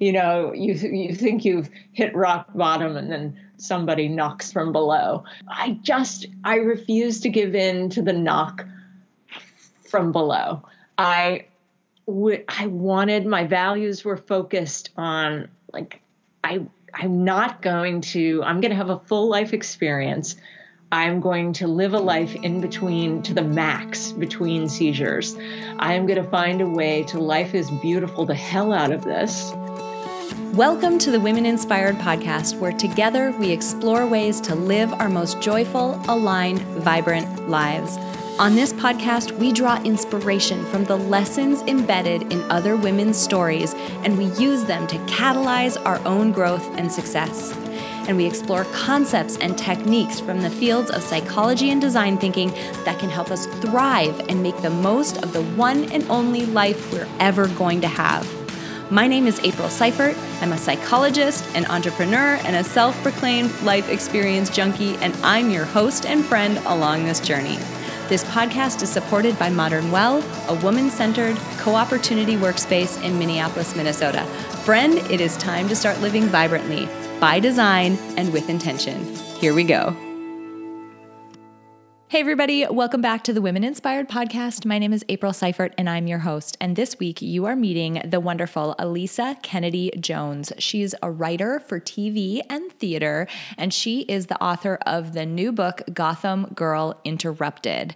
you know, you you think you've hit rock bottom and then somebody knocks from below. I just I refuse to give in to the knock from below. I w- I wanted my values were focused on like I I'm not going to I'm going to have a full life experience. I'm going to live a life in between to the max between seizures. I am going to find a way to life is beautiful the hell out of this. Welcome to the Women Inspired podcast, where together we explore ways to live our most joyful, aligned, vibrant lives. On this podcast, we draw inspiration from the lessons embedded in other women's stories, and we use them to catalyze our own growth and success. And we explore concepts and techniques from the fields of psychology and design thinking that can help us thrive and make the most of the one and only life we're ever going to have. My name is April Seifert. I'm a psychologist, an entrepreneur, and a self proclaimed life experience junkie, and I'm your host and friend along this journey. This podcast is supported by Modern Well, a woman centered co opportunity workspace in Minneapolis, Minnesota. Friend, it is time to start living vibrantly, by design, and with intention. Here we go. Hey, everybody, welcome back to the Women Inspired Podcast. My name is April Seifert, and I'm your host. And this week, you are meeting the wonderful Alisa Kennedy Jones. She's a writer for TV and theater, and she is the author of the new book, Gotham Girl Interrupted.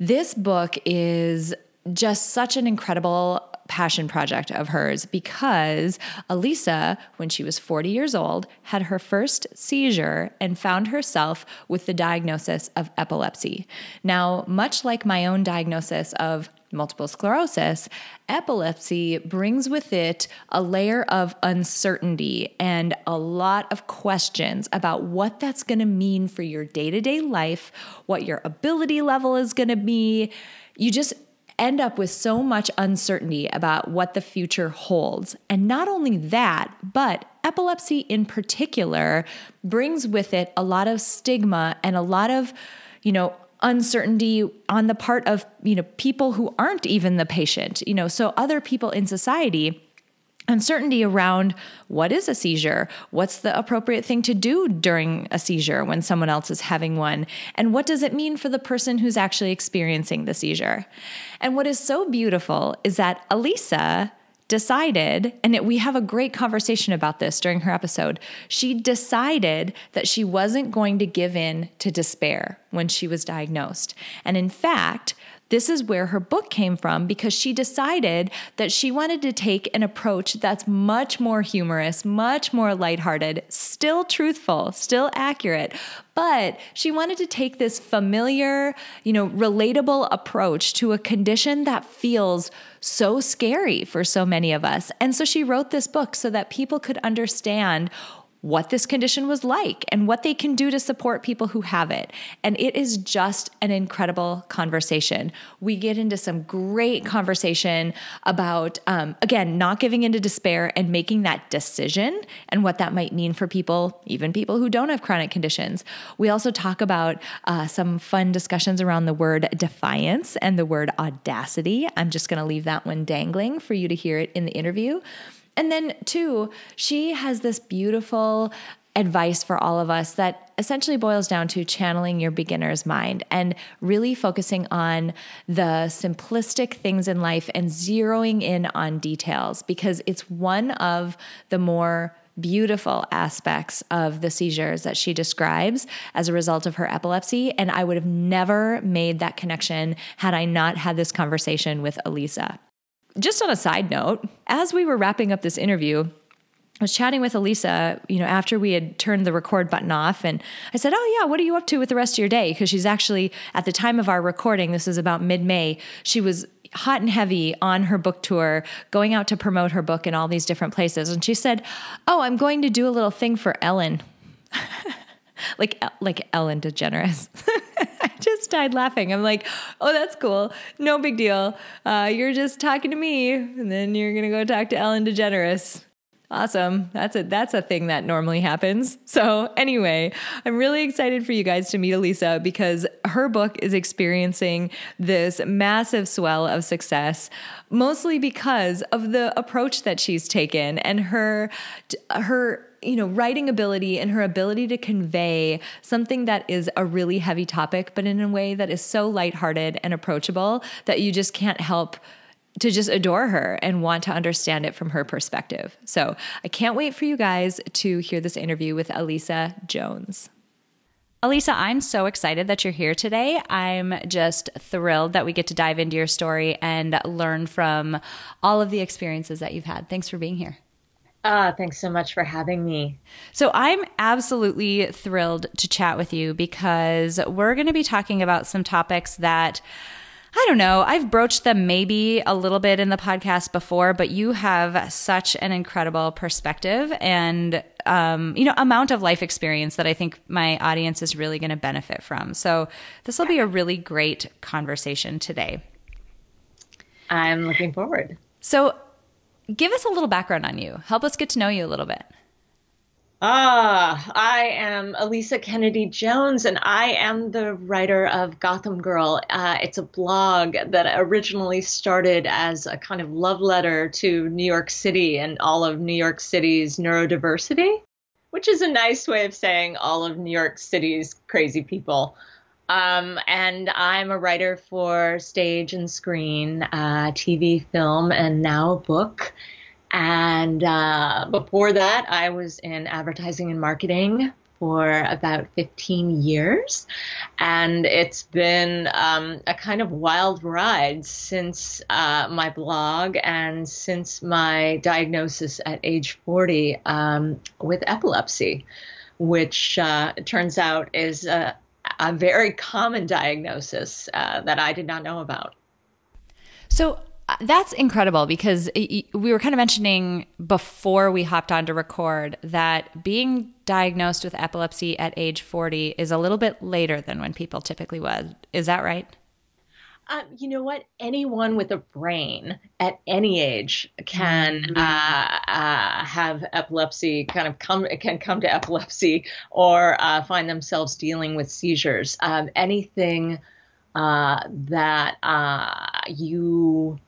This book is just such an incredible passion project of hers because Alisa, when she was 40 years old, had her first seizure and found herself with the diagnosis of epilepsy. Now, much like my own diagnosis of multiple sclerosis, epilepsy brings with it a layer of uncertainty and a lot of questions about what that's going to mean for your day to day life, what your ability level is going to be. You just end up with so much uncertainty about what the future holds. And not only that, but epilepsy in particular brings with it a lot of stigma and a lot of, you know, uncertainty on the part of, you know, people who aren't even the patient, you know, so other people in society uncertainty around what is a seizure, what's the appropriate thing to do during a seizure when someone else is having one, and what does it mean for the person who's actually experiencing the seizure. And what is so beautiful is that Alisa decided, and it, we have a great conversation about this during her episode. She decided that she wasn't going to give in to despair when she was diagnosed. And in fact, this is where her book came from because she decided that she wanted to take an approach that's much more humorous, much more lighthearted, still truthful, still accurate, but she wanted to take this familiar, you know, relatable approach to a condition that feels so scary for so many of us. And so she wrote this book so that people could understand what this condition was like and what they can do to support people who have it. And it is just an incredible conversation. We get into some great conversation about, um, again, not giving into despair and making that decision and what that might mean for people, even people who don't have chronic conditions. We also talk about uh, some fun discussions around the word defiance and the word audacity. I'm just going to leave that one dangling for you to hear it in the interview. And then, two, she has this beautiful advice for all of us that essentially boils down to channeling your beginner's mind and really focusing on the simplistic things in life and zeroing in on details because it's one of the more beautiful aspects of the seizures that she describes as a result of her epilepsy. And I would have never made that connection had I not had this conversation with Alisa. Just on a side note, as we were wrapping up this interview, I was chatting with Alisa, you know, after we had turned the record button off, and I said, "Oh yeah, what are you up to with the rest of your day?" Because she's actually at the time of our recording, this is about mid-May, she was hot and heavy on her book tour, going out to promote her book in all these different places, and she said, "Oh, I'm going to do a little thing for Ellen." like like Ellen DeGeneres. I just died laughing. I'm like, oh, that's cool. No big deal. Uh, you're just talking to me, and then you're gonna go talk to Ellen DeGeneres. Awesome. That's a that's a thing that normally happens. So, anyway, I'm really excited for you guys to meet Alisa because her book is experiencing this massive swell of success, mostly because of the approach that she's taken and her her you know writing ability and her ability to convey something that is a really heavy topic but in a way that is so lighthearted and approachable that you just can't help to just adore her and want to understand it from her perspective. So I can't wait for you guys to hear this interview with Alisa Jones. Alisa, I'm so excited that you're here today. I'm just thrilled that we get to dive into your story and learn from all of the experiences that you've had. Thanks for being here. Ah, thanks so much for having me. So, I'm absolutely thrilled to chat with you because we're going to be talking about some topics that I don't know. I've broached them maybe a little bit in the podcast before, but you have such an incredible perspective and um, you know amount of life experience that I think my audience is really going to benefit from. So this will be a really great conversation today. I'm looking forward. So, give us a little background on you. Help us get to know you a little bit. Ah, I am Alisa Kennedy Jones, and I am the writer of Gotham Girl. Uh, it's a blog that originally started as a kind of love letter to New York City and all of New York City's neurodiversity, which is a nice way of saying all of New York City's crazy people. Um, and I'm a writer for stage and screen, uh, TV, film, and now book. And uh, before that, I was in advertising and marketing for about 15 years. And it's been um, a kind of wild ride since uh, my blog and since my diagnosis at age 40 um, with epilepsy, which uh, turns out is a, a, very common diagnosis uh, that I did not know about. So, that's incredible because we were kind of mentioning before we hopped on to record that being diagnosed with epilepsy at age 40 is a little bit later than when people typically would. Is that right? Um, you know what? Anyone with a brain at any age can mm-hmm. uh, uh, have epilepsy. Kind of come can come to epilepsy or uh, find themselves dealing with seizures. Um, anything uh, that uh, you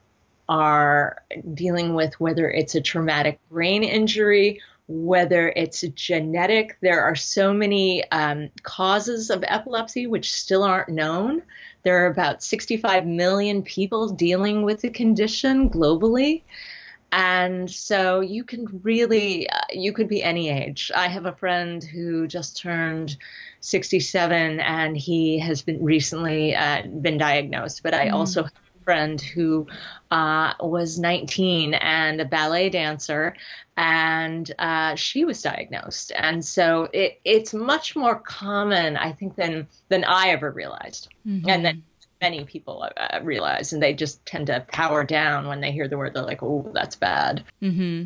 are dealing with whether it's a traumatic brain injury, whether it's genetic. There are so many um, causes of epilepsy which still aren't known. There are about 65 million people dealing with the condition globally. And so you can really, uh, you could be any age. I have a friend who just turned 67 and he has been recently uh, been diagnosed, but I mm. also friend who uh, was 19 and a ballet dancer, and uh, she was diagnosed. And so it, it's much more common, I think, than than I ever realized, mm-hmm. and then many people uh, realize, and they just tend to power down when they hear the word. They're like, "Oh, that's bad." Mm-hmm.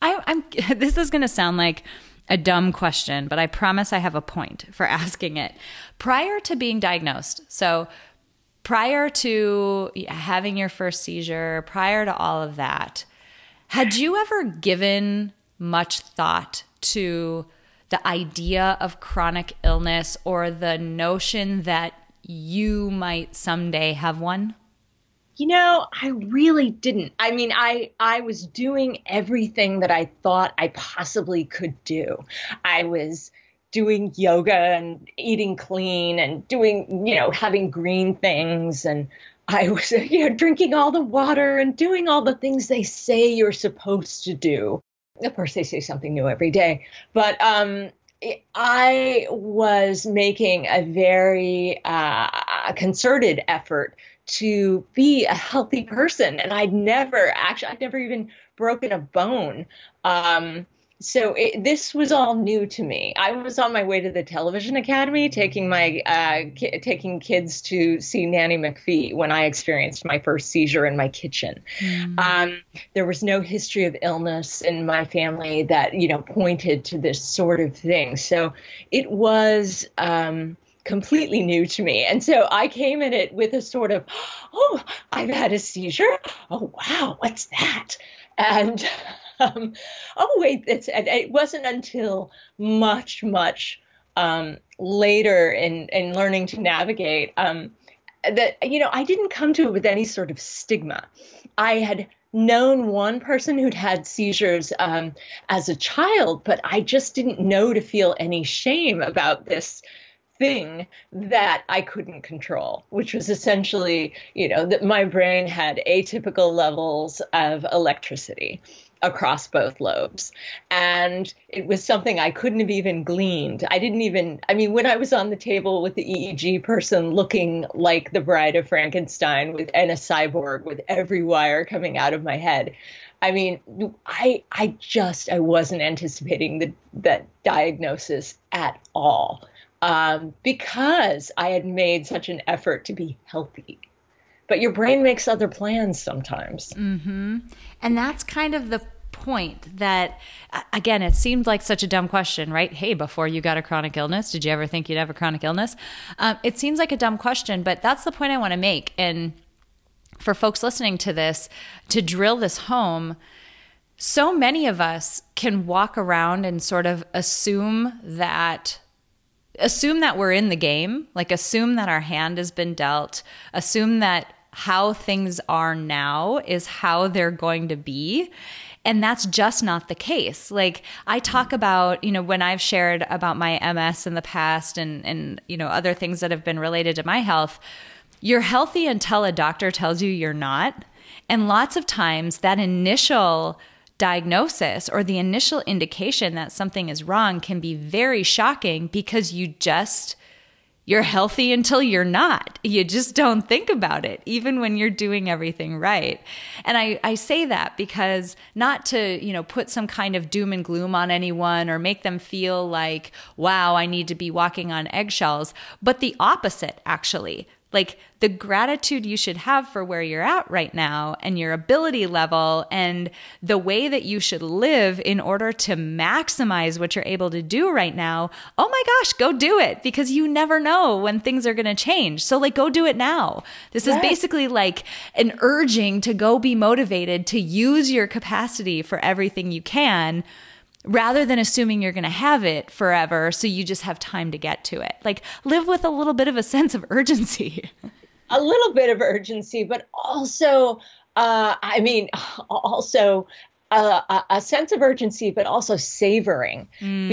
I, I'm. This is going to sound like a dumb question, but I promise I have a point for asking it. Prior to being diagnosed, so prior to having your first seizure, prior to all of that, had you ever given much thought to the idea of chronic illness or the notion that you might someday have one? You know, I really didn't. I mean, I I was doing everything that I thought I possibly could do. I was doing yoga and eating clean and doing, you know, having green things. And I was, you know, drinking all the water and doing all the things they say you're supposed to do. Of course, they say something new every day. But um, I was making a very uh, concerted effort to be a healthy person. And I'd never actually, I'd never even broken a bone. Um, so it, this was all new to me. I was on my way to the television academy, taking my uh, ki- taking kids to see Nanny McPhee when I experienced my first seizure in my kitchen. Mm. Um, there was no history of illness in my family that you know pointed to this sort of thing. So it was. Um, completely new to me. And so I came at it with a sort of, oh, I've had a seizure. Oh, wow, what's that? And um, oh wait, it's, it wasn't until much much um, later in in learning to navigate um, that you know I didn't come to it with any sort of stigma. I had known one person who'd had seizures um, as a child, but I just didn't know to feel any shame about this thing that I couldn't control, which was essentially, you know, that my brain had atypical levels of electricity across both lobes. And it was something I couldn't have even gleaned. I didn't even, I mean, when I was on the table with the EEG person looking like the bride of Frankenstein with and a cyborg with every wire coming out of my head. I mean, I I just I wasn't anticipating the that diagnosis at all um, because I had made such an effort to be healthy but your brain makes other plans sometimes. Mm-hmm. And that's kind of the point that again it seemed like such a dumb question right hey before you got a chronic illness did you ever think you'd have a chronic illness um, it seems like a dumb question but that's the point i want to make and for folks listening to this to drill this home so many of us can walk around and sort of assume that assume that we're in the game like assume that our hand has been dealt assume that how things are now is how they're going to be. And that's just not the case. Like I talk mm-hmm. about, you know, when I've shared about my MS in the past and and you know other things that have been related to my health, you're healthy until a doctor tells you you're not. And lots of times that initial diagnosis or the initial indication that something is wrong can be very shocking because you just you're healthy until you're not. You just don't think about it, even when you're doing everything right. And I, I say that because not to, you know, put some kind of doom and gloom on anyone or make them feel like, wow, I need to be walking on eggshells, but the opposite, actually. Like the gratitude you should have for where you're at right now and your ability level and the way that you should live in order to maximize what you're able to do right now. Oh my gosh, go do it because you never know when things are going to change. So, like, go do it now. This yes. is basically like an urging to go be motivated to use your capacity for everything you can rather than assuming you're going to have it forever so you just have time to get to it. Like live with a little bit of a sense of urgency. a little bit of urgency, but also, uh, I mean, also uh, a, a, sense of urgency, but also savoring mm-hmm.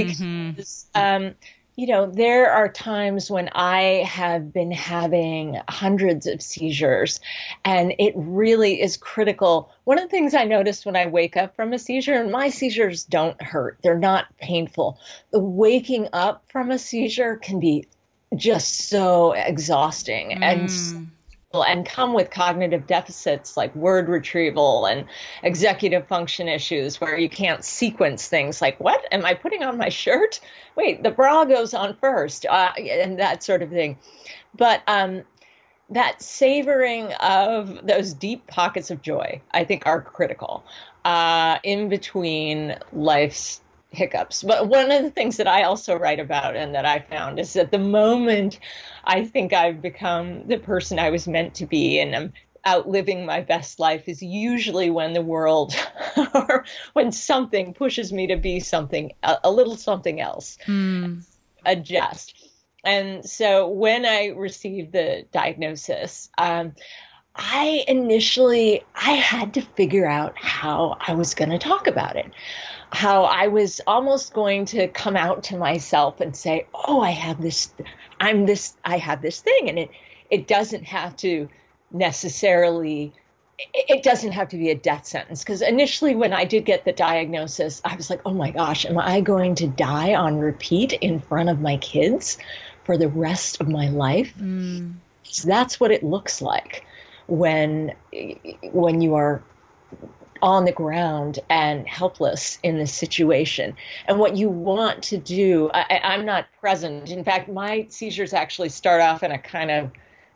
because um, you know, there are times when I have been having hundreds of seizures, and it really is critical. One of the things I noticed when I wake up from a seizure, and my seizures don't hurt, they're not painful. The waking up from a seizure can be just so exhausting mm. and and come with cognitive deficits like word retrieval and executive function issues where you can't sequence things like what? Am i putting on my shirt? Wait the bra goes on first uh, and that sort of thing. But um, that savoring of those deep pockets of joy i think are critical uh, in between life's hiccups. But one of the things that I also write about and that I found is that the moment I think I've become the person I was meant to be and I'm outliving my best life is usually when the world or when something pushes me to be something a, a little something else mm. adjust and so when i received the diagnosis um, i initially i had to figure out how i was going to talk about it how I was almost going to come out to myself and say, "Oh, I have this I'm this I have this thing." And it it doesn't have to necessarily it doesn't have to be a death sentence because initially when I did get the diagnosis, I was like, "Oh my gosh, am I going to die on repeat in front of my kids for the rest of my life?" Mm. So that's what it looks like when when you are on the ground and helpless in this situation. And what you want to do, I, am not present. In fact, my seizures actually start off in a kind of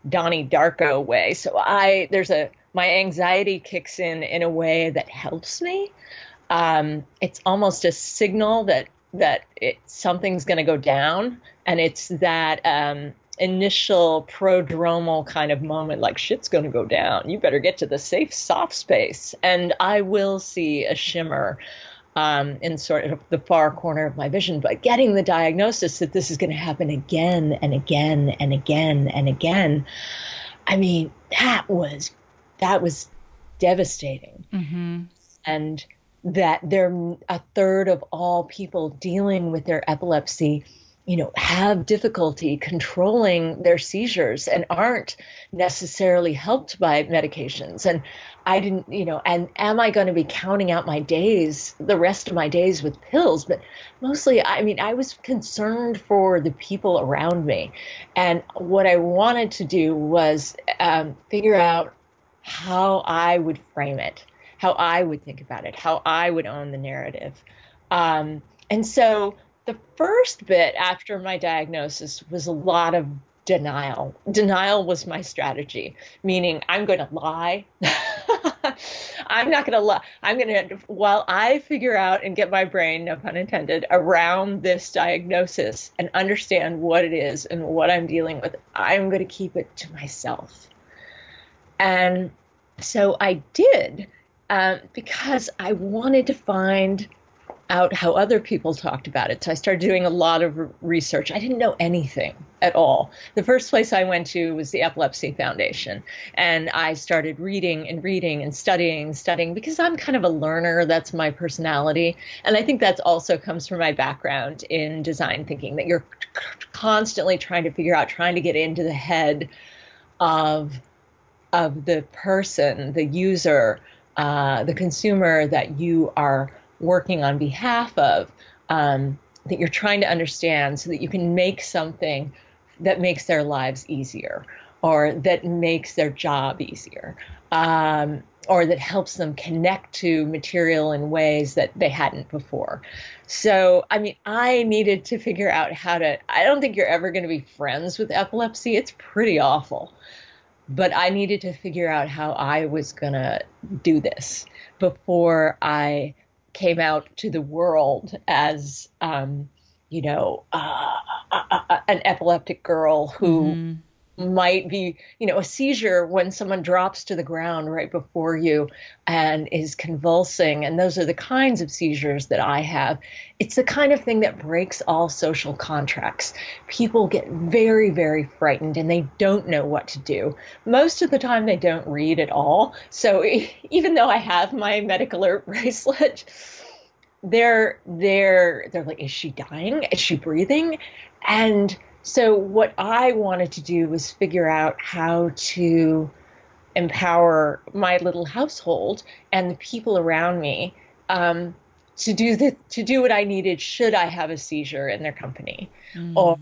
Donnie Darko way. So I there's a my anxiety kicks in in a way that helps me. Um, it's almost a signal that that it, something's going to go down, and it's that um, initial prodromal kind of moment like shit's going to go down you better get to the safe soft space and i will see a shimmer um, in sort of the far corner of my vision, but getting the diagnosis that this is going to happen again and again and again and again. I mean, that was that was devastating. Mm-hmm. And that they're a third of all people dealing with their epilepsy you know have difficulty controlling their seizures and aren't necessarily helped by medications. And i didn't you know and am i going to be counting out my days the rest of my days with pills? But mostly i mean i was concerned for the people around me. And what i wanted to do was um, figure out how i would frame it how I would think about it, how I would own the narrative. Um, and so the first bit after my diagnosis was a lot of denial. Denial was my strategy, meaning I'm going to lie. I'm not going to lie. I'm going to, while I figure out and get my brain, no pun intended, around this diagnosis and understand what it is and what I'm dealing with, I'm going to keep it to myself. And so I did um, because I wanted to find out how other people talked about it. So I started doing a lot of research. I didn't know anything at all. The first place I went to was the Epilepsy Foundation. And I started reading and reading and studying and studying because I'm kind of a learner. That's my personality. And I think that also comes from my background in design thinking that you're constantly trying to figure out, trying to get into the head of of the person, the user, uh, the consumer that you are working on behalf of, um, that you're trying to understand so that you can make something that makes their lives easier or that makes their job easier. Um, or that helps them connect to material in ways that they hadn't before. So, I mean, I needed to figure out how to. I don't think you're ever going to be friends with epilepsy. It's pretty awful but I needed to figure out how I was going to do this before I came out to the world as, um, you know, uh, an epileptic girl who mm-hmm might be, you know, a seizure when someone drops to the ground right before you and is convulsing. And those are the kinds of seizures that I have. It's the kind of thing that breaks all social contracts. People get very, very frightened and they don't know what to do. Most of the time, they don't read at all. So even though I have my medical alert bracelet, they're they're they're like, is she dying? Is she breathing? And so, what I wanted to do was figure out how to empower my little household and the people around me um, to do the to do what I needed should I have a seizure in their company, mm. or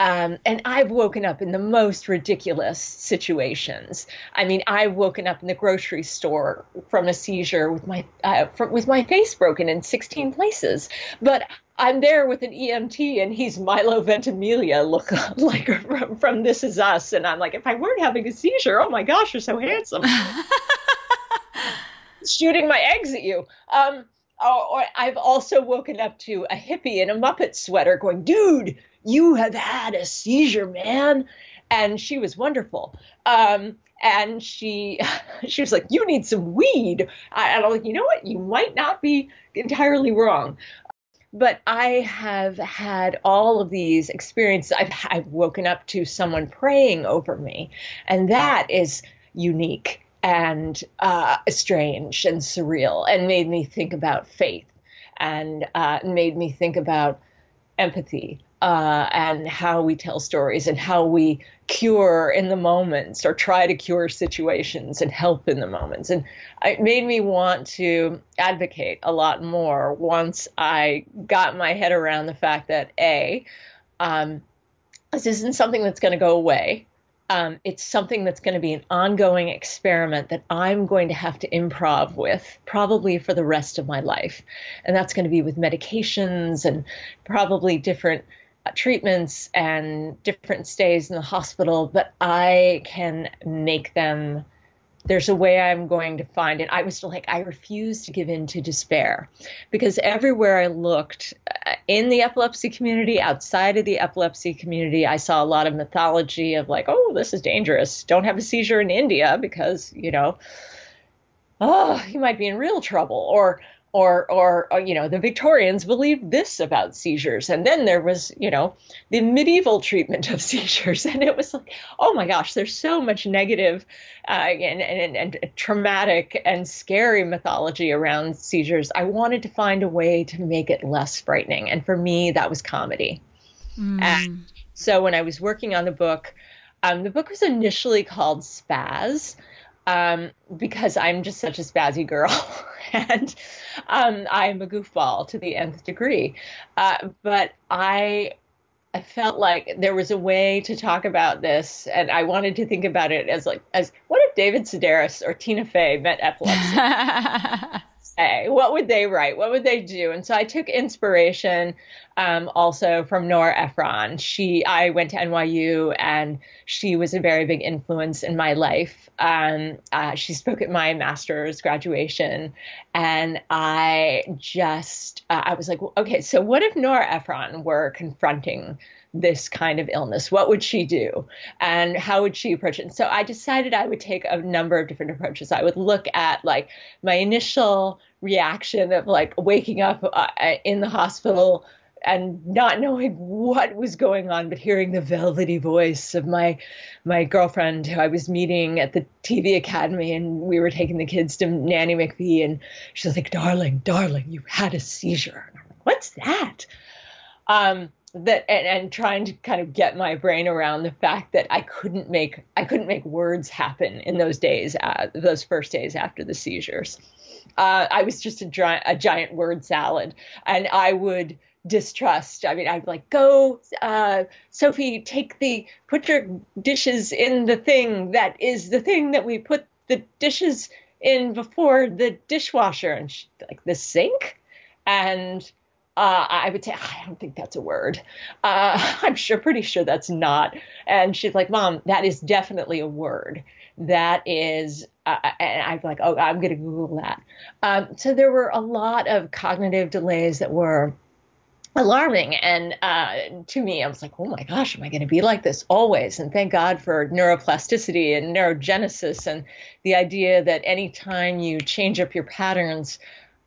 um, and I've woken up in the most ridiculous situations. I mean, I've woken up in the grocery store from a seizure with my uh, from, with my face broken in 16 places. But I'm there with an EMT and he's Milo Ventimiglia look like from, from This Is Us. And I'm like, if I weren't having a seizure, oh my gosh, you're so handsome. Shooting my eggs at you. Um, or, or I've also woken up to a hippie in a Muppet sweater going, dude, you have had a seizure, man. And she was wonderful. Um, and she she was like, "You need some weed." And I'm like, "You know what? You might not be entirely wrong." but I have had all of these experiences. I've, I've woken up to someone praying over me, and that is unique and uh, strange and surreal, and made me think about faith, and uh, made me think about empathy uh, and how we tell stories and how we cure in the moments or try to cure situations and help in the moments. And it made me want to advocate a lot more once I got my head around the fact that A, um, this isn't something that's going to go away. Um, it's something that's going to be an ongoing experiment that I'm going to have to improv with probably for the rest of my life. And that's going to be with medications and probably different treatments and different stays in the hospital, but I can make them. There's a way I'm going to find it. I was like, I refuse to give in to despair because everywhere I looked uh, in the epilepsy community, outside of the epilepsy community, I saw a lot of mythology of like, oh, this is dangerous. Don't have a seizure in India because, you know, oh, you might be in real trouble. Or, or, or, or, you know, the Victorians believed this about seizures. And then there was, you know, the medieval treatment of seizures. And it was like, oh my gosh, there's so much negative uh, and, and, and traumatic and scary mythology around seizures. I wanted to find a way to make it less frightening. And for me, that was comedy. Mm. And so when I was working on the book, um, the book was initially called Spaz um, because I'm just such a spazzy girl. and um, I'm a goofball to the nth degree. Uh, but I I felt like there was a way to talk about this, and I wanted to think about it as like as what if David Sedaris or Tina Fey met epilepsy? say? What would they write? What would they do? And so I took inspiration um, also from Nora Ephron. She, I went to NYU, and she was a very big influence in my life. Um, uh, she spoke at my master's graduation, and I just, uh, I was like, okay, so what if Nora Ephron were confronting this kind of illness? What would she do? And how would she approach it? And so I decided I would take a number of different approaches. I would look at like my initial reaction of like waking up uh, in the hospital and not knowing what was going on, but hearing the velvety voice of my my girlfriend who I was meeting at the TV Academy, and we were taking the kids to Nanny McPhee, and she's like, "Darling, darling, you had a seizure." "What's that?" Um, that and, and trying to kind of get my brain around the fact that I couldn't make I couldn't make words happen in those days, uh, those first days after the seizures. Uh, I was just a, gi- a giant word salad, and I would distrust. I mean, I'd like, go, uh, Sophie, take the, put your dishes in the thing that is the thing that we put the dishes in before the dishwasher. And she, like, the sink? And uh, I would say, I don't think that's a word. Uh, I'm sure, pretty sure that's not. And she's like, Mom, that is definitely a word. That is, uh, and I'm like, oh, I'm going to Google that. Um, so there were a lot of cognitive delays that were alarming. And uh, to me, I was like, oh my gosh, am I going to be like this always? And thank God for neuroplasticity and neurogenesis and the idea that anytime you change up your patterns,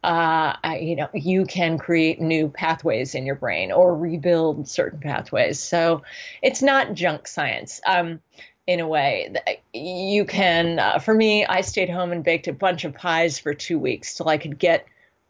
uh, you know, you can create new pathways in your brain or rebuild certain pathways. So it's not junk science. Um, in a way you can uh, for me i stayed home and baked a bunch of pies for two weeks till i could get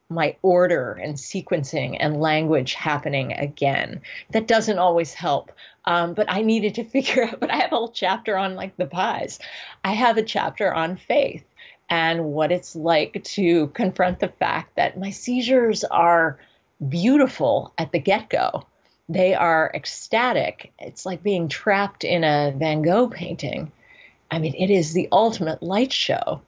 my order and sequencing and language happening again that doesn't always help um, but i needed to figure out but i have a whole chapter on like the pies i have a chapter on faith and what it's like to confront the fact that my seizures are beautiful at the get go. They are ecstatic. It's like being trapped in a Van Gogh painting. I mean, it is the ultimate light show.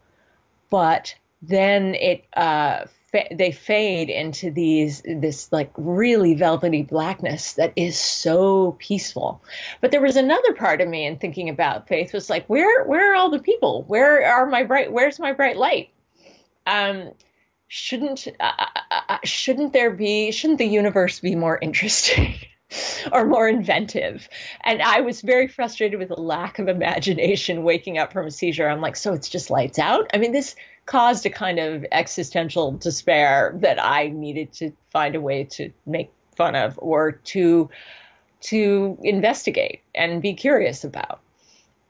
But then it uh, they fade into these this like really velvety blackness that is so peaceful but there was another part of me in thinking about faith was like where where are all the people where are my bright where's my bright light um shouldn't uh, uh, uh shouldn't there be shouldn't the universe be more interesting or more inventive. And I was very frustrated with the lack of imagination waking up from a seizure. I'm like, so it's just lights out? I mean, this caused a kind of existential despair that I needed to find a way to make fun of or to to investigate and be curious about.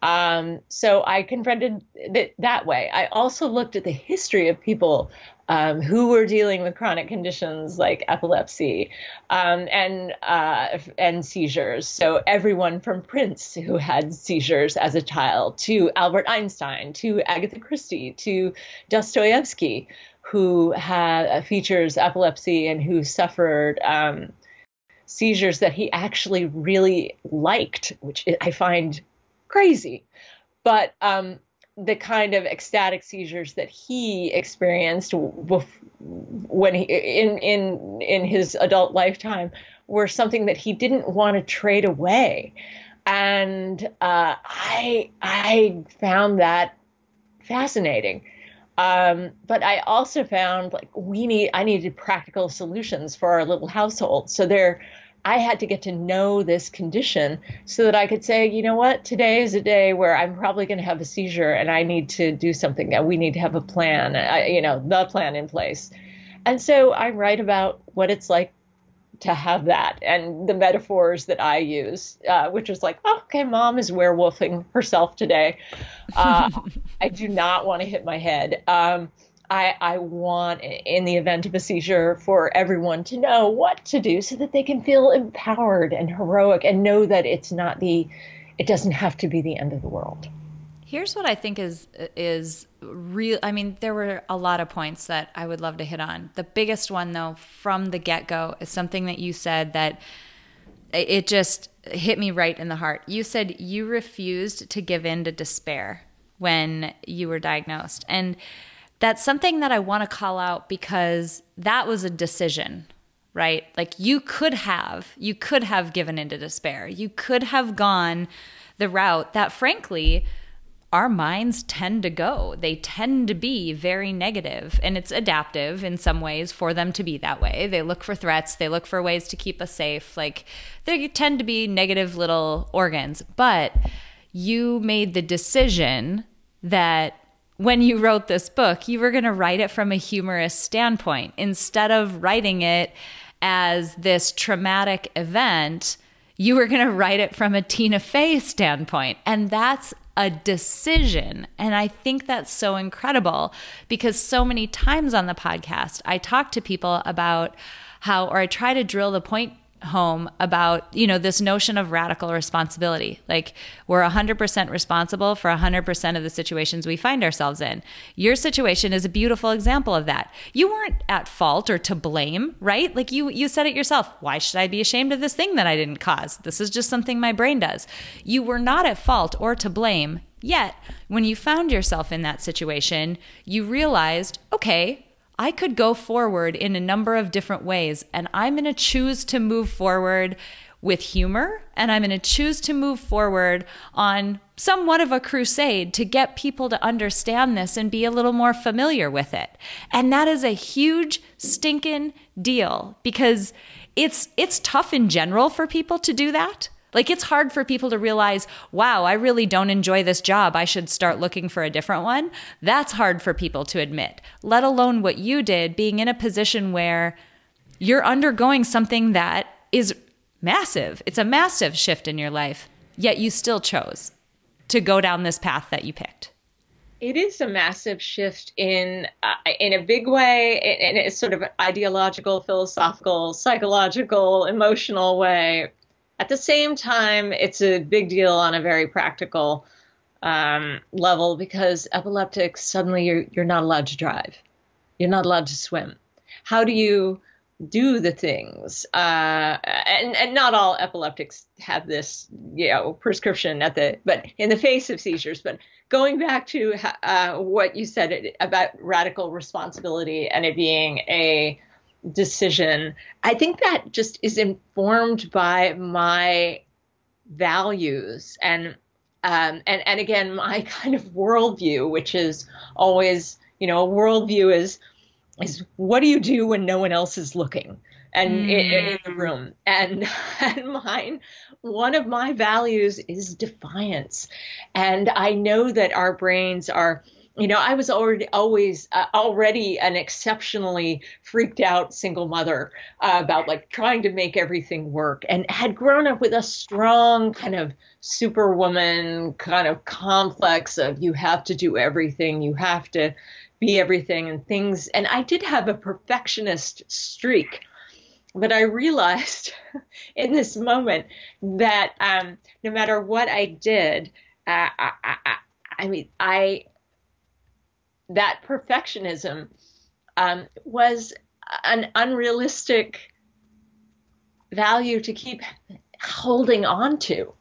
Um, so I confronted it that way. I also looked at the history of people um, who were dealing with chronic conditions like epilepsy um, and uh, and seizures. So everyone from Prince who had seizures as a child to Albert Einstein to Agatha Christie to Dostoevsky who had uh, features epilepsy and who suffered um, seizures that he actually really liked, which I find crazy. But um, the kind of ecstatic seizures that he experienced when he in in in his adult lifetime were something that he didn't want to trade away. And uh, i i found that fascinating. Um, but i also found like we need i needed practical solutions for our little household. So there I had to get to know this condition so that I could say, you know what, today is a day where I'm probably going to have a seizure and I need to do something. And we need to have a plan, I, you know, the plan in place. And so I write about what it's like to have that and the metaphors that I use, uh, which is like, oh, okay, mom is werewolfing herself today. Uh, I do not want to hit my head. Um, I, I want, in the event of a seizure, for everyone to know what to do so that they can feel empowered and heroic and know that it's not the, it doesn't have to be the end of the world. Here's what I think is is real. I mean, there were a lot of points that I would love to hit on. The biggest one, though, from the get go, is something that you said that it just hit me right in the heart. You said you refused to give in to despair when you were diagnosed, and that's something that I want to call out because that was a decision right? Like you could have, you could have given into despair. You could have gone the route that, frankly, our minds tend to go. They tend to be very negative, and it's adaptive in some ways for them to be that way. They look for threats, they look for ways to keep us safe. Like they tend to be negative little organs. But you made the decision that when you wrote this book, you were going to write it from a humorous standpoint instead of writing it as this traumatic event you were going to write it from a Tina Fey standpoint. And that's a decision. And I think that's so incredible because so many times on the podcast, I talk to people about how, or I try to drill the point home about you know this notion of radical responsibility. Like we're 100% responsible for 100% of the situations we find ourselves in. Your situation is a beautiful example of that. You weren't at fault or to blame right? Like you you said it yourself. Why should i be ashamed of this thing that i didn't cause? This is just something my brain does. You were not at fault or to blame. Yet when you found yourself in that situation you realized okay I could go forward in a number of different ways, and I'm going to choose to move forward with humor, and I'm going to choose to move forward on somewhat of a crusade to get people to understand this and be a little more familiar with it. And that is a huge stinking deal because it's it's tough in general for people to do that. Like it's hard for people to realize, wow, I really don't enjoy this job. I should start looking for a different one. That's hard for people to admit, let alone what you did, being in a position where you're undergoing something that is massive. It's a massive shift in your life, yet you still chose to go down this path that you picked. It is a massive shift in uh, in a big way, in, in a sort of ideological, philosophical, psychological, emotional way at the same time, it's a big deal on a very practical um, level because epileptics suddenly you're you're not allowed to drive, you're not allowed to swim. How do you do the things? Uh, and and not all epileptics have this you know prescription at the but in the face of seizures. But going back to uh, what you said about radical responsibility and it being a decision. I think that just is informed by my values and um, and and again my kind of worldview, which is always you know a worldview is is what do you do when no one else is looking and mm. in, in, the room and and mine one of my values is defiance and i know that our brains are you know, I was already always uh, already an exceptionally freaked out single mother uh, about like trying to make everything work, and had grown up with a strong kind of superwoman kind of complex of you have to do everything, you have to be everything, and things. And I did have a perfectionist streak, but I realized in this moment that um, no matter what I did, uh, I, I, I mean, I that perfectionism um, was an unrealistic value to keep holding on to.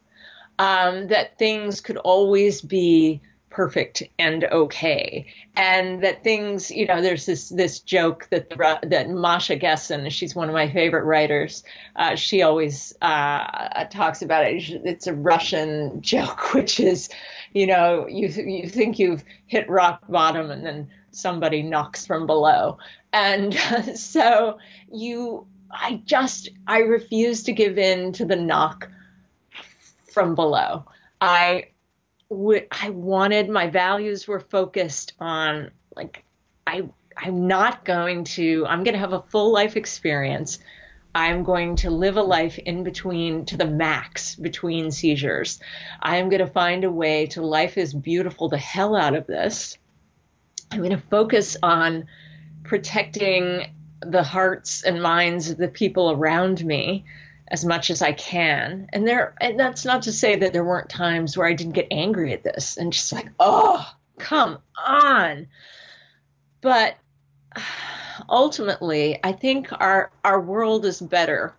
Um, that things could always be perfect and okay, and that things, you know, there's this this joke that the, that Masha Gessen, she's one of my favorite writers, uh, she always uh, talks about it. It's a Russian joke, which is, you know, you you think you've hit rock bottom, and then somebody knocks from below, and uh, so you, I just I refuse to give in to the knock from below. I I wanted my values were focused on like I I'm not going to, I'm going to have a full life experience. I'm going to live a life in between to the max between seizures. I'm going to find a way to life is beautiful the hell out of this. I'm going to focus on protecting the hearts and minds of the people around me as much as I can. And there and that's not to say that there weren't times where I didn't get angry at this and just like, "Oh, come on." But ultimately, I think our our world is better.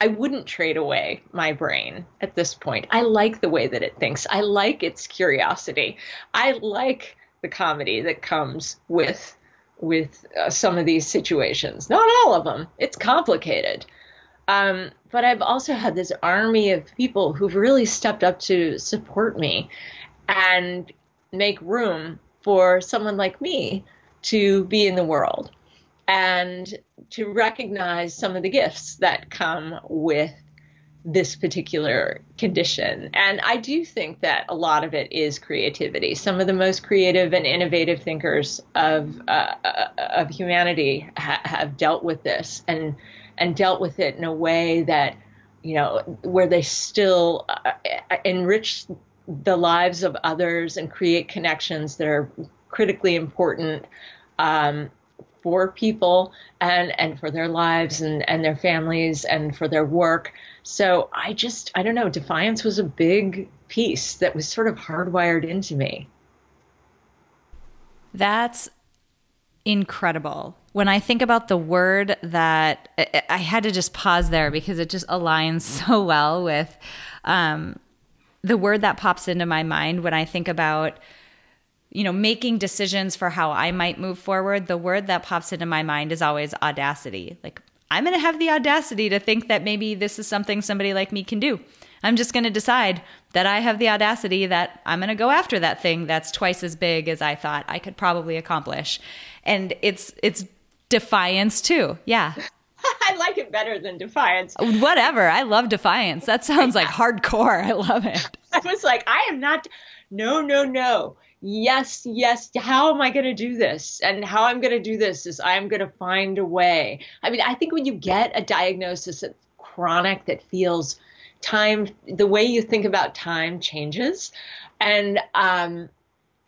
I wouldn't trade away my brain at this point. I like the way that it thinks. I like its curiosity. I like the comedy that comes with with uh, some of these situations. Not all of them. It's complicated. Um, but I've also had this army of people who've really stepped up to support me and make room for someone like me to be in the world and to recognize some of the gifts that come with this particular condition. And I do think that a lot of it is creativity. Some of the most creative and innovative thinkers of uh, uh of humanity ha- have dealt with this and and dealt with it in a way that you know where they still uh, enrich the lives of others and create connections that are critically important um, for people and and for their lives and and their families and for their work. So i just i don't know defiance was a big piece that was sort of hardwired into me. That's incredible when i think about the word that i had to just pause there because it just aligns so well with um, the word that pops into my mind when i think about you know, making decisions for how I might move forward, the word that pops into my mind is always audacity. Like, I'm going to have the audacity to think that maybe this is something somebody like me can do. I'm just going to decide that I have the audacity that I'm going to go after that thing that's twice as big as I thought I could probably accomplish. And it's it's defiance too. Yeah. I like it better than defiance. Whatever. I love defiance. That sounds like hardcore. I love it. I was like, I am not no, no, no yes, yes, how am I going to do this? And how I'm going to do this is I'm going to find a way. I mean, I think when you get a diagnosis that's chronic that feels time, the way you think about time changes. And um,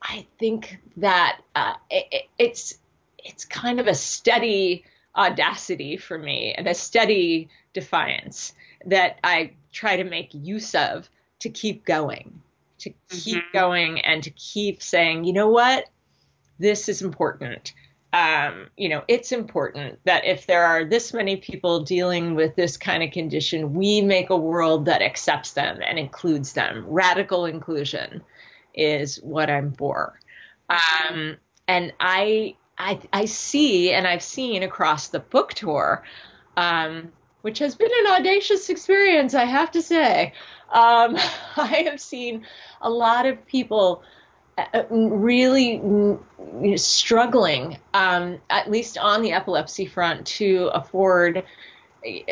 I think that uh, it, it's it's kind of a steady audacity for me and a steady defiance that I try to make use of to keep going to keep mm-hmm. going and to keep saying, you know what, this is important. Um, you know, it's important that if there are this many people dealing with this kind of condition, we make a world that accepts them and includes them. Radical inclusion is what I'm for. Um, and I, I, I see and I've seen across the book tour, um, which has been an audacious experience, I have to say. Um, I have seen a lot of people uh, really struggling, um, at least on the epilepsy front, to afford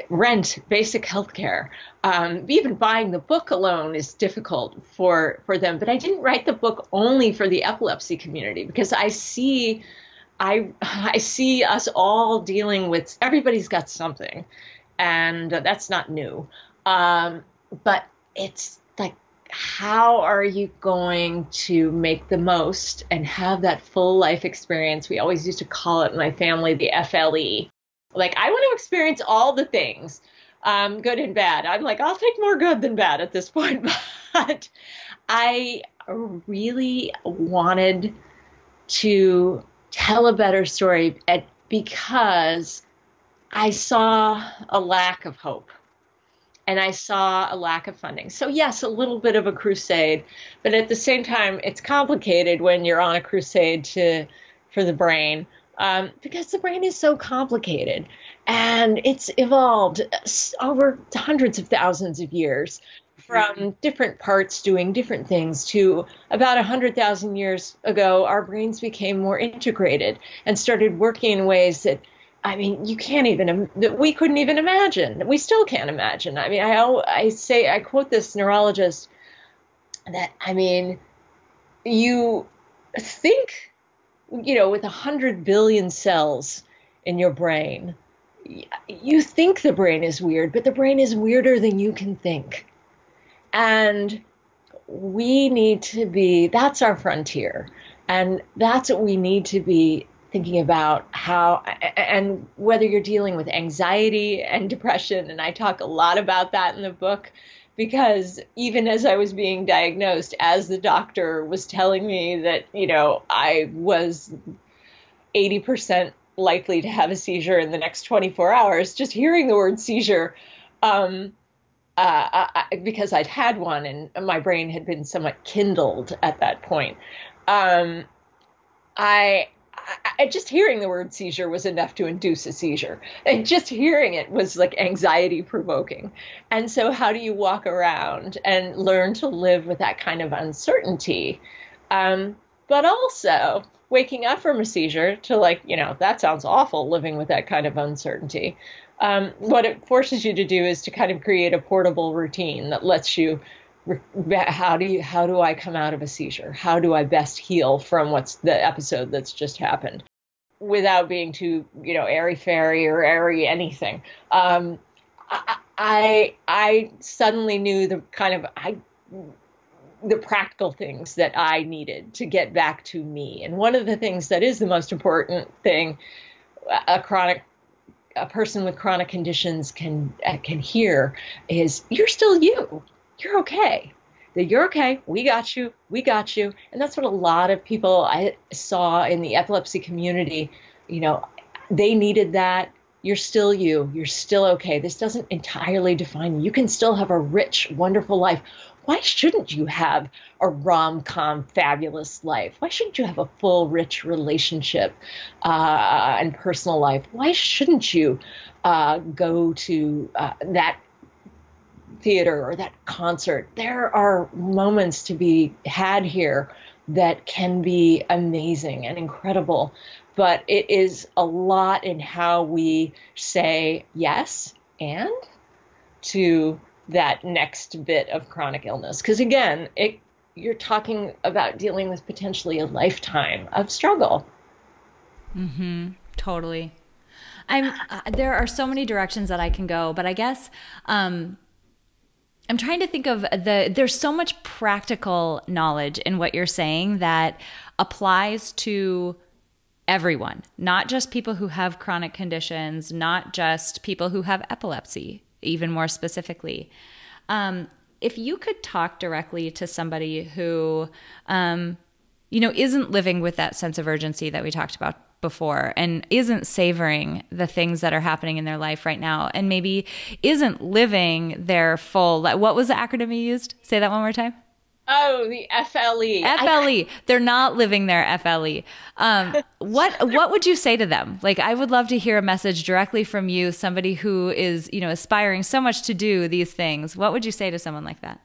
rent, basic health care. Um, even buying the book alone is difficult for, for them. But I didn't write the book only for the epilepsy community because I see I I see us all dealing with everybody's got something, and that's not new. Um, but it's like how are you going to make the most and have that full life experience? We always used to call it in my family the FLE. Like, I want to experience all the things, um, good and bad. I'm like, I'll take more good than bad at this point. But I really wanted to tell a better story at, because I saw a lack of hope and I saw a lack of funding. So, yes, a little bit of a crusade, but at the same time, it's complicated when you're on a crusade to for the brain um, because the brain is so complicated and it's evolved over hundreds of thousands of years from mm-hmm. different parts doing different things to about 100,000 years ago, our brains became more integrated and started working in ways that I mean, you can't even, that we couldn't even imagine. We still can't imagine. I mean, I, I say, I quote this neurologist that, I mean, you think you know, with a hundred billion cells in your brain, you think the brain is weird, but the brain is weirder than you can think. And we need to be, that's our frontier. And that's what we need to be thinking about how, and whether you're dealing with anxiety and depression. And I talk a lot about that in the book because even as I was being diagnosed, as the doctor was telling me that, you know, I was 80% likely to have a seizure in the next 24 hours, just hearing the word seizure, um, uh, I, because I'd had one and my brain had been somewhat kindled at that point. Um, I, I, just hearing the word seizure was enough to induce a seizure, and just hearing it was like anxiety provoking. And so, how do you walk around and learn to live with that kind of uncertainty? Um, but also, waking up from a seizure to like, you know, that sounds awful living with that kind of uncertainty. Um, what it forces you to do is to kind of create a portable routine that lets you how do you how do I come out of a seizure? How do I best heal from what's the episode that's just happened without being too, you know, airy fairy or airy anything? Um, I, I I suddenly knew the kind of I the practical things that I needed to get back to me. And one of the things that is the most important thing a chronic a person with chronic conditions can uh, can hear is you're still you. You're okay. That you're okay. We got you. We got you. And that's what a lot of people I saw in the epilepsy community, you know, they needed that you're still you. You're still okay. This doesn't entirely define you. You can still have a rich, wonderful life why shouldn't you have a rom com fabulous life? Why shouldn't you have a full, rich relationship uh, and personal life? Why shouldn't you uh, go to uh, that theater or that concert? There are moments to be had here that can be amazing and incredible, but it is a lot in how we say yes and to that next bit of chronic illness. Because again, it, you're talking about dealing with potentially a lifetime of struggle. Mm-hmm. Totally. I'm. Uh, there are so many directions that I can go, but I guess um, I'm trying to think of the. There's so much practical knowledge in what you're saying that applies to everyone, not just people who have chronic conditions, not just people who have epilepsy even more specifically. Um, if you could talk directly to somebody who, um, you know, isn't living with that sense of urgency that we talked about before and isn't savoring the things that are happening in their life right now and maybe isn't living their full what was the acronym you used say that one more time Oh, the FLE. FLE. They're not living their FLE. Um, what what would you say to them? Like, I would love to hear a message directly from you, somebody who is you know aspiring so much to do these things. What would you say to someone like that?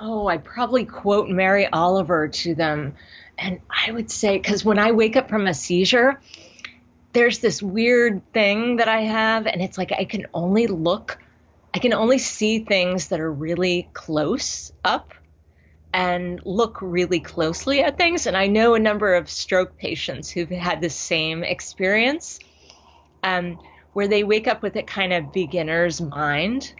Oh, I'd probably quote Mary Oliver to them, and I would say because when I wake up from a seizure, there's this weird thing that I have, and it's like I can only look, I can only see things that are really close up and look really closely at things. And I know a number of stroke patients who've had the same experience um, where they wake up with a kind of beginner's mind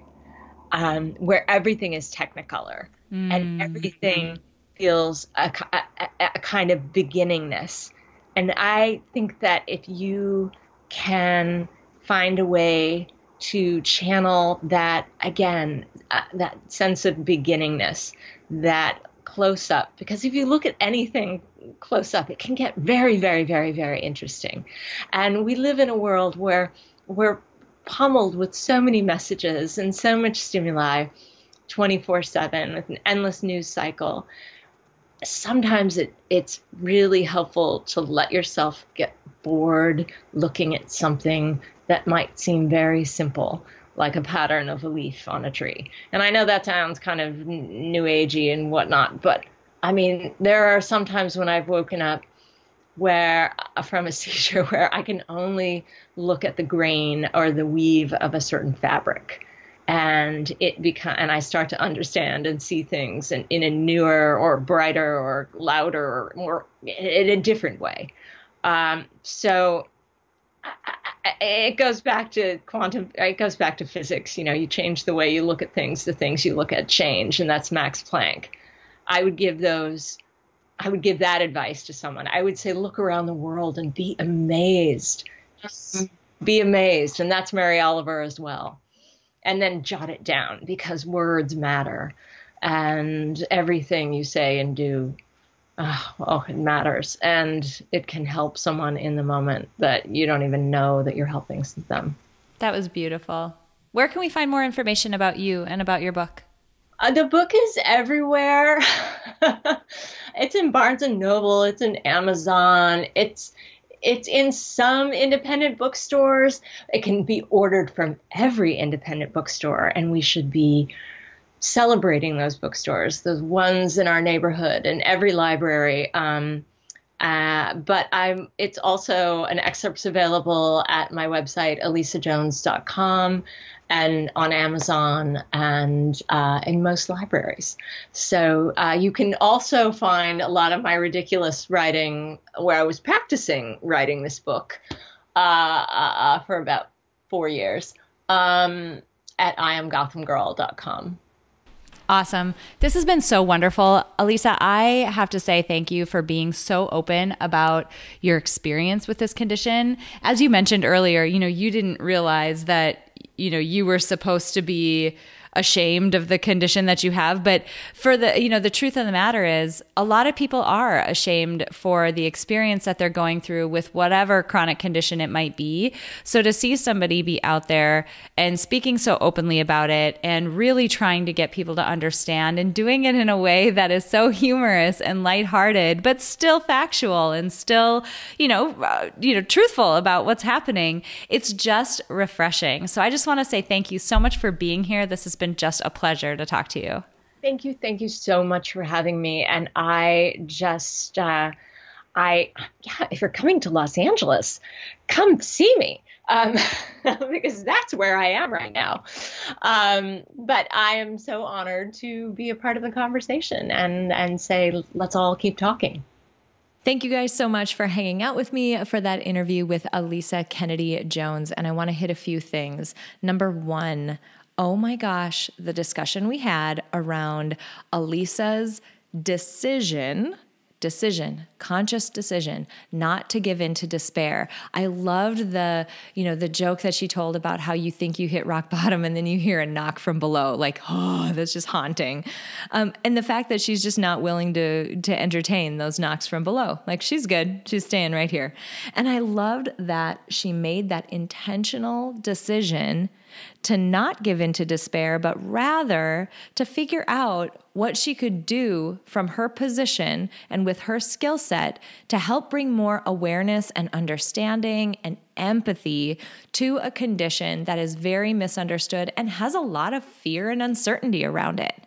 um, where everything is technicolor mm. and everything feels a, a, a kind of beginningness. And I think that if you can find a way to channel that again uh, that sense of beginningness that close up because if you look at anything close up it can get very very very very interesting. And we live in a world where we're pummeled with so many messages and so much stimuli 24/7 with an endless news cycle. Sometimes it, it's really helpful to let yourself get bored looking at something that might seem very simple like a pattern of a leaf on a tree. And I know that sounds kind of new agey and whatnot, but I mean, there are some times when I've woken up where uh, from a seizure where I can only look at the grain or the weave of a certain fabric. And it become, and I start to understand and see things in, in a newer or brighter or louder or more in a different way. Um, so it goes back to quantum it goes back to physics. You know you change the way you look at things the things you look at change and that's max planck. I would give those i would give that advice to someone. I would say look around the world and be amazed. Just be amazed and that's mary oliver as well. And then jot it down because words matter and everything you say and do oh, oh, it matters. And it can help someone in the moment that you don't even know that you're helping them. That was beautiful. Where can we find more information about you and about your book? Uh, the book is everywhere. it's in Barnes and Noble, it's in Amazon, it's it's in some independent bookstores. It can be ordered from every independent bookstore and we should be celebrating those bookstores, those ones in our neighborhood and every library. Um, uh, but I'm, it's also an excerpt's available at my website, alisajones.com and on Amazon and uh, in most libraries. So uh, you can also find a lot of my ridiculous writing where I was practicing writing this book uh, uh, for about four years um, at iamgothamgirl.com. Awesome. This has been so wonderful. Alisa, I have to say thank you for being so open about your experience with this condition. As you mentioned earlier, you know, you didn't realize that, you know, you were supposed to be ashamed of the condition that you have. But for the you know the truth of the matter is a lot of people are ashamed for the experience that they're going through with whatever chronic condition it might be. So to see somebody be out there and speaking so openly about it and really trying to get people to understand and doing it in a way that is so humorous and lighthearted but still factual and still you know uh, you know truthful about what's happening it's just refreshing. So i just want to say thank you so much for being here. This has been just a pleasure to talk to you. Thank you. Thank you so much for having me. And I just, uh, I, yeah, if you're coming to Los Angeles, come see me. Um, because that's where I am right now. Um, but I am so honored to be a part of the conversation and, and say, let's all keep talking. Thank you guys so much for hanging out with me for that interview with Alisa Kennedy Jones. And I want to hit a few things. Number one, oh my gosh, the discussion we had around Alisa's decision decision conscious decision not to give in to despair. I loved the you know the joke that she told about how you think you hit rock bottom and then you hear a knock from below like oh that's just haunting. Um, and the fact that she's just not willing to to entertain those knocks from below. Like she's good. She's staying right here. And i loved that she made that intentional decision to not give in to despair, but rather to figure out what she could do from her position and with her skill set to help bring more awareness and understanding and empathy to a condition that is very misunderstood and has a lot of fear and uncertainty around it.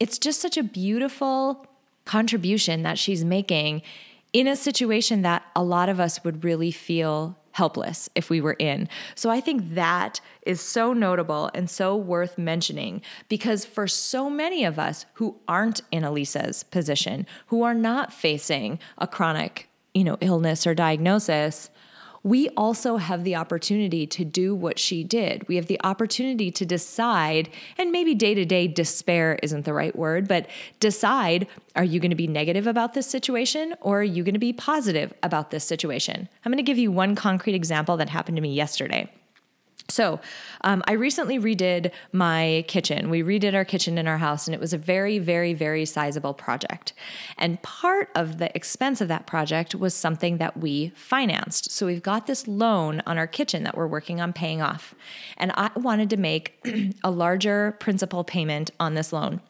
It's just such a beautiful contribution that she's making in a situation that a lot of us would really feel helpless if we were in. So I think that is so notable and so worth mentioning because for so many of us who aren't in Alisa's position, who are not facing a chronic, you know, illness or diagnosis, we also have the opportunity to do what she did. We have the opportunity to decide, and maybe day to day despair isn't the right word, but decide are you going to be negative about this situation or are you going to be positive about this situation? I'm going to give you one concrete example that happened to me yesterday. So, um, I recently redid my kitchen. We redid our kitchen in our house, and it was a very, very, very sizable project. And part of the expense of that project was something that we financed. So, we've got this loan on our kitchen that we're working on paying off. And I wanted to make a larger principal payment on this loan.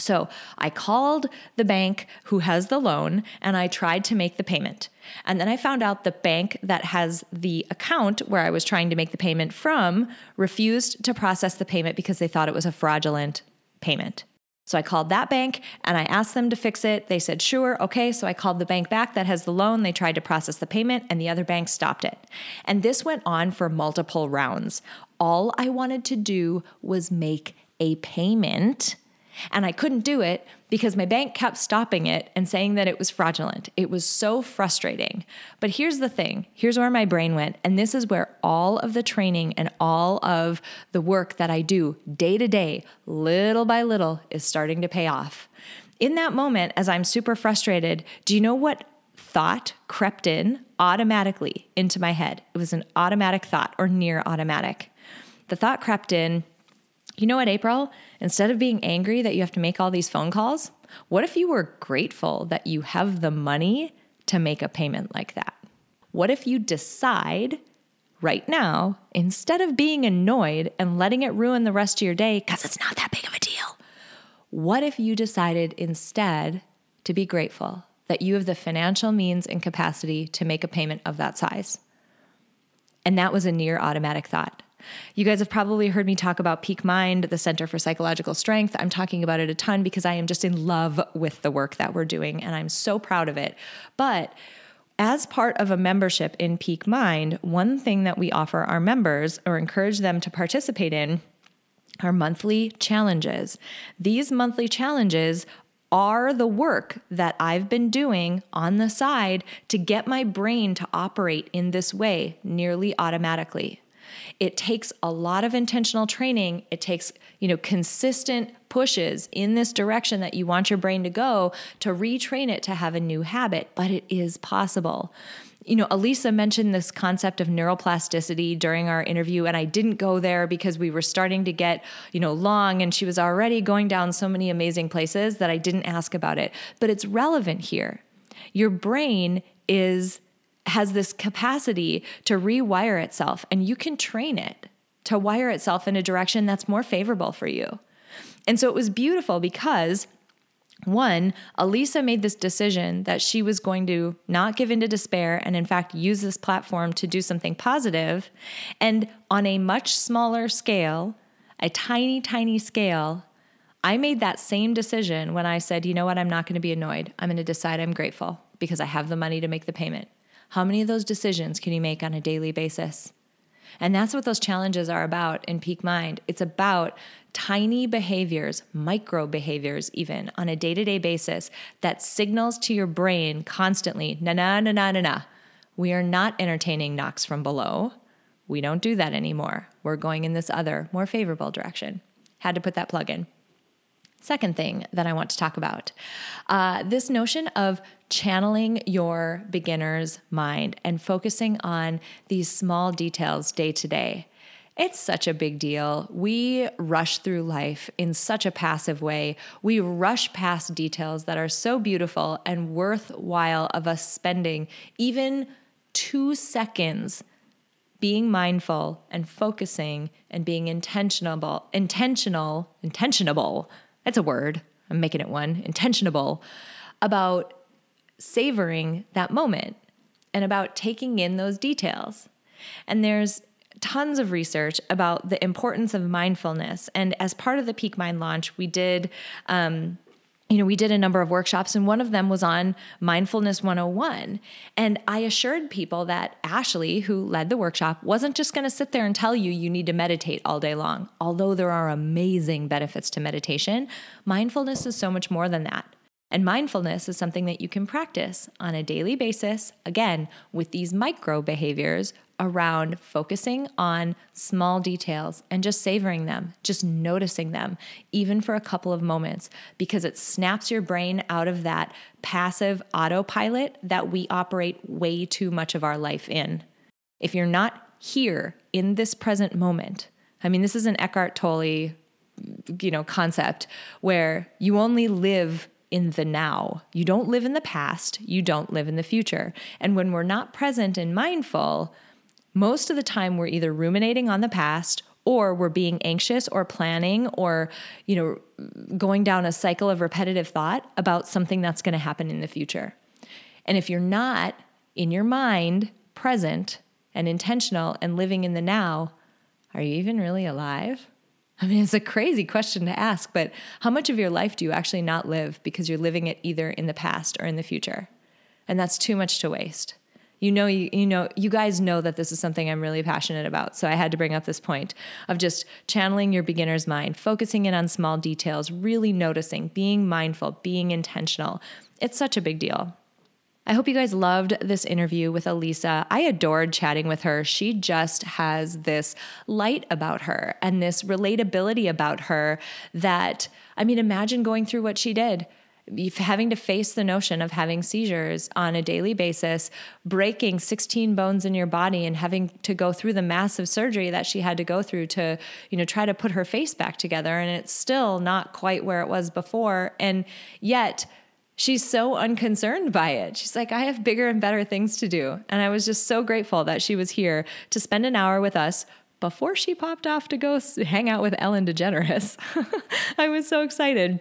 So I called the bank who has the loan and I tried to make the payment. And then I found out the bank that has the account where I was trying to make the payment from refused to process the payment because they thought it was a fraudulent payment. So I called that bank and I asked them to fix it. They said, sure, okay. So I called the bank back that has the loan. They tried to process the payment and the other bank stopped it. And this went on for multiple rounds. All I wanted to do was make a payment And I couldn't do it because my bank kept stopping it and saying that it was fraudulent. It was so frustrating. But here's the thing here's where my brain went. And this is where all of the training and all of the work that I do day to day, little by little, is starting to pay off. In that moment, as I'm super frustrated, do you know what thought crept in automatically into my head? It was an automatic thought or near automatic. The thought crept in, you know what, April? Instead of being angry that you have to make all these phone calls, what if you were grateful that you have the money to make a payment like that? What if you decide right now, instead of being annoyed and letting it ruin the rest of your day because it's not that big of a deal, what if you decided instead to be grateful that you have the financial means and capacity to make a payment of that size? And that was a near automatic thought. You guys have probably heard me talk about Peak Mind, the Center for Psychological Strength. I'm talking about it a ton because I am just in love with the work that we're doing and I'm so proud of it. But as part of a membership in Peak Mind, one thing that we offer our members or encourage them to participate in are monthly challenges. These monthly challenges are the work that I've been doing on the side to get my brain to operate in this way nearly automatically. It takes a lot of intentional training. It takes, you know, consistent pushes in this direction that you want your brain to go to retrain it to have a new habit, but it is possible. You know, Alisa mentioned this concept of neuroplasticity during our interview, and I didn't go there because we were starting to get, you know, long and she was already going down so many amazing places that I didn't ask about it. But it's relevant here. Your brain is has this capacity to rewire itself, and you can train it to wire itself in a direction that's more favorable for you. And so it was beautiful because one, Alisa made this decision that she was going to not give in to despair and, in fact, use this platform to do something positive. And on a much smaller scale, a tiny, tiny scale, I made that same decision when I said, you know what, I'm not going to be annoyed. I'm going to decide I'm grateful because I have the money to make the payment. How many of those decisions can you make on a daily basis? And that's what those challenges are about in Peak Mind. It's about tiny behaviors, micro behaviors, even on a day to day basis that signals to your brain constantly na na na na na na. We are not entertaining knocks from below. We don't do that anymore. We're going in this other, more favorable direction. Had to put that plug in. Second thing that I want to talk about uh, this notion of channeling your beginner's mind and focusing on these small details day to day. It's such a big deal. We rush through life in such a passive way. We rush past details that are so beautiful and worthwhile of us spending even two seconds being mindful and focusing and being intentional, intentional, intentionable that's a word. I'm making it one. Intentionable about savoring that moment and about taking in those details. And there's tons of research about the importance of mindfulness. And as part of the Peak Mind launch, we did um, you know, we did a number of workshops, and one of them was on Mindfulness 101. And I assured people that Ashley, who led the workshop, wasn't just going to sit there and tell you you need to meditate all day long. Although there are amazing benefits to meditation, mindfulness is so much more than that. And mindfulness is something that you can practice on a daily basis, again, with these micro behaviors around focusing on small details and just savoring them, just noticing them, even for a couple of moments, because it snaps your brain out of that passive autopilot that we operate way too much of our life in. If you're not here in this present moment, I mean, this is an Eckhart Tolle, you know, concept where you only live in the now. You don't live in the past, you don't live in the future. And when we're not present and mindful, most of the time we're either ruminating on the past or we're being anxious or planning or you know going down a cycle of repetitive thought about something that's going to happen in the future. And if you're not in your mind present and intentional and living in the now, are you even really alive? I mean, it's a crazy question to ask, but how much of your life do you actually not live because you're living it either in the past or in the future? And that's too much to waste. You know, you, you know, you guys know that this is something I'm really passionate about. So I had to bring up this point of just channeling your beginner's mind, focusing in on small details, really noticing, being mindful, being intentional. It's such a big deal. I hope you guys loved this interview with Alisa. I adored chatting with her. She just has this light about her and this relatability about her that, I mean, imagine going through what she did having to face the notion of having seizures on a daily basis, breaking 16 bones in your body and having to go through the massive surgery that she had to go through to, you know, try to put her face back together and it's still not quite where it was before and yet she's so unconcerned by it. She's like, I have bigger and better things to do. And I was just so grateful that she was here to spend an hour with us before she popped off to go hang out with Ellen DeGeneres. I was so excited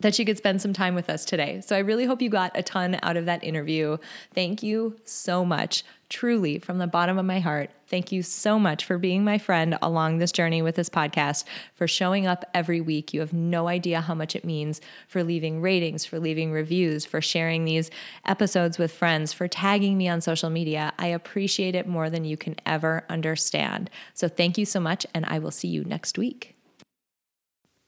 that she could spend some time with us today. So I really hope you got a ton out of that interview. Thank you so much, truly, from the bottom of my heart. Thank you so much for being my friend along this journey with this podcast, for showing up every week. You have no idea how much it means for leaving ratings, for leaving reviews, for sharing these episodes with friends, for tagging me on social media. I appreciate it more than you can ever understand. So thank you so much, and I will see you next week.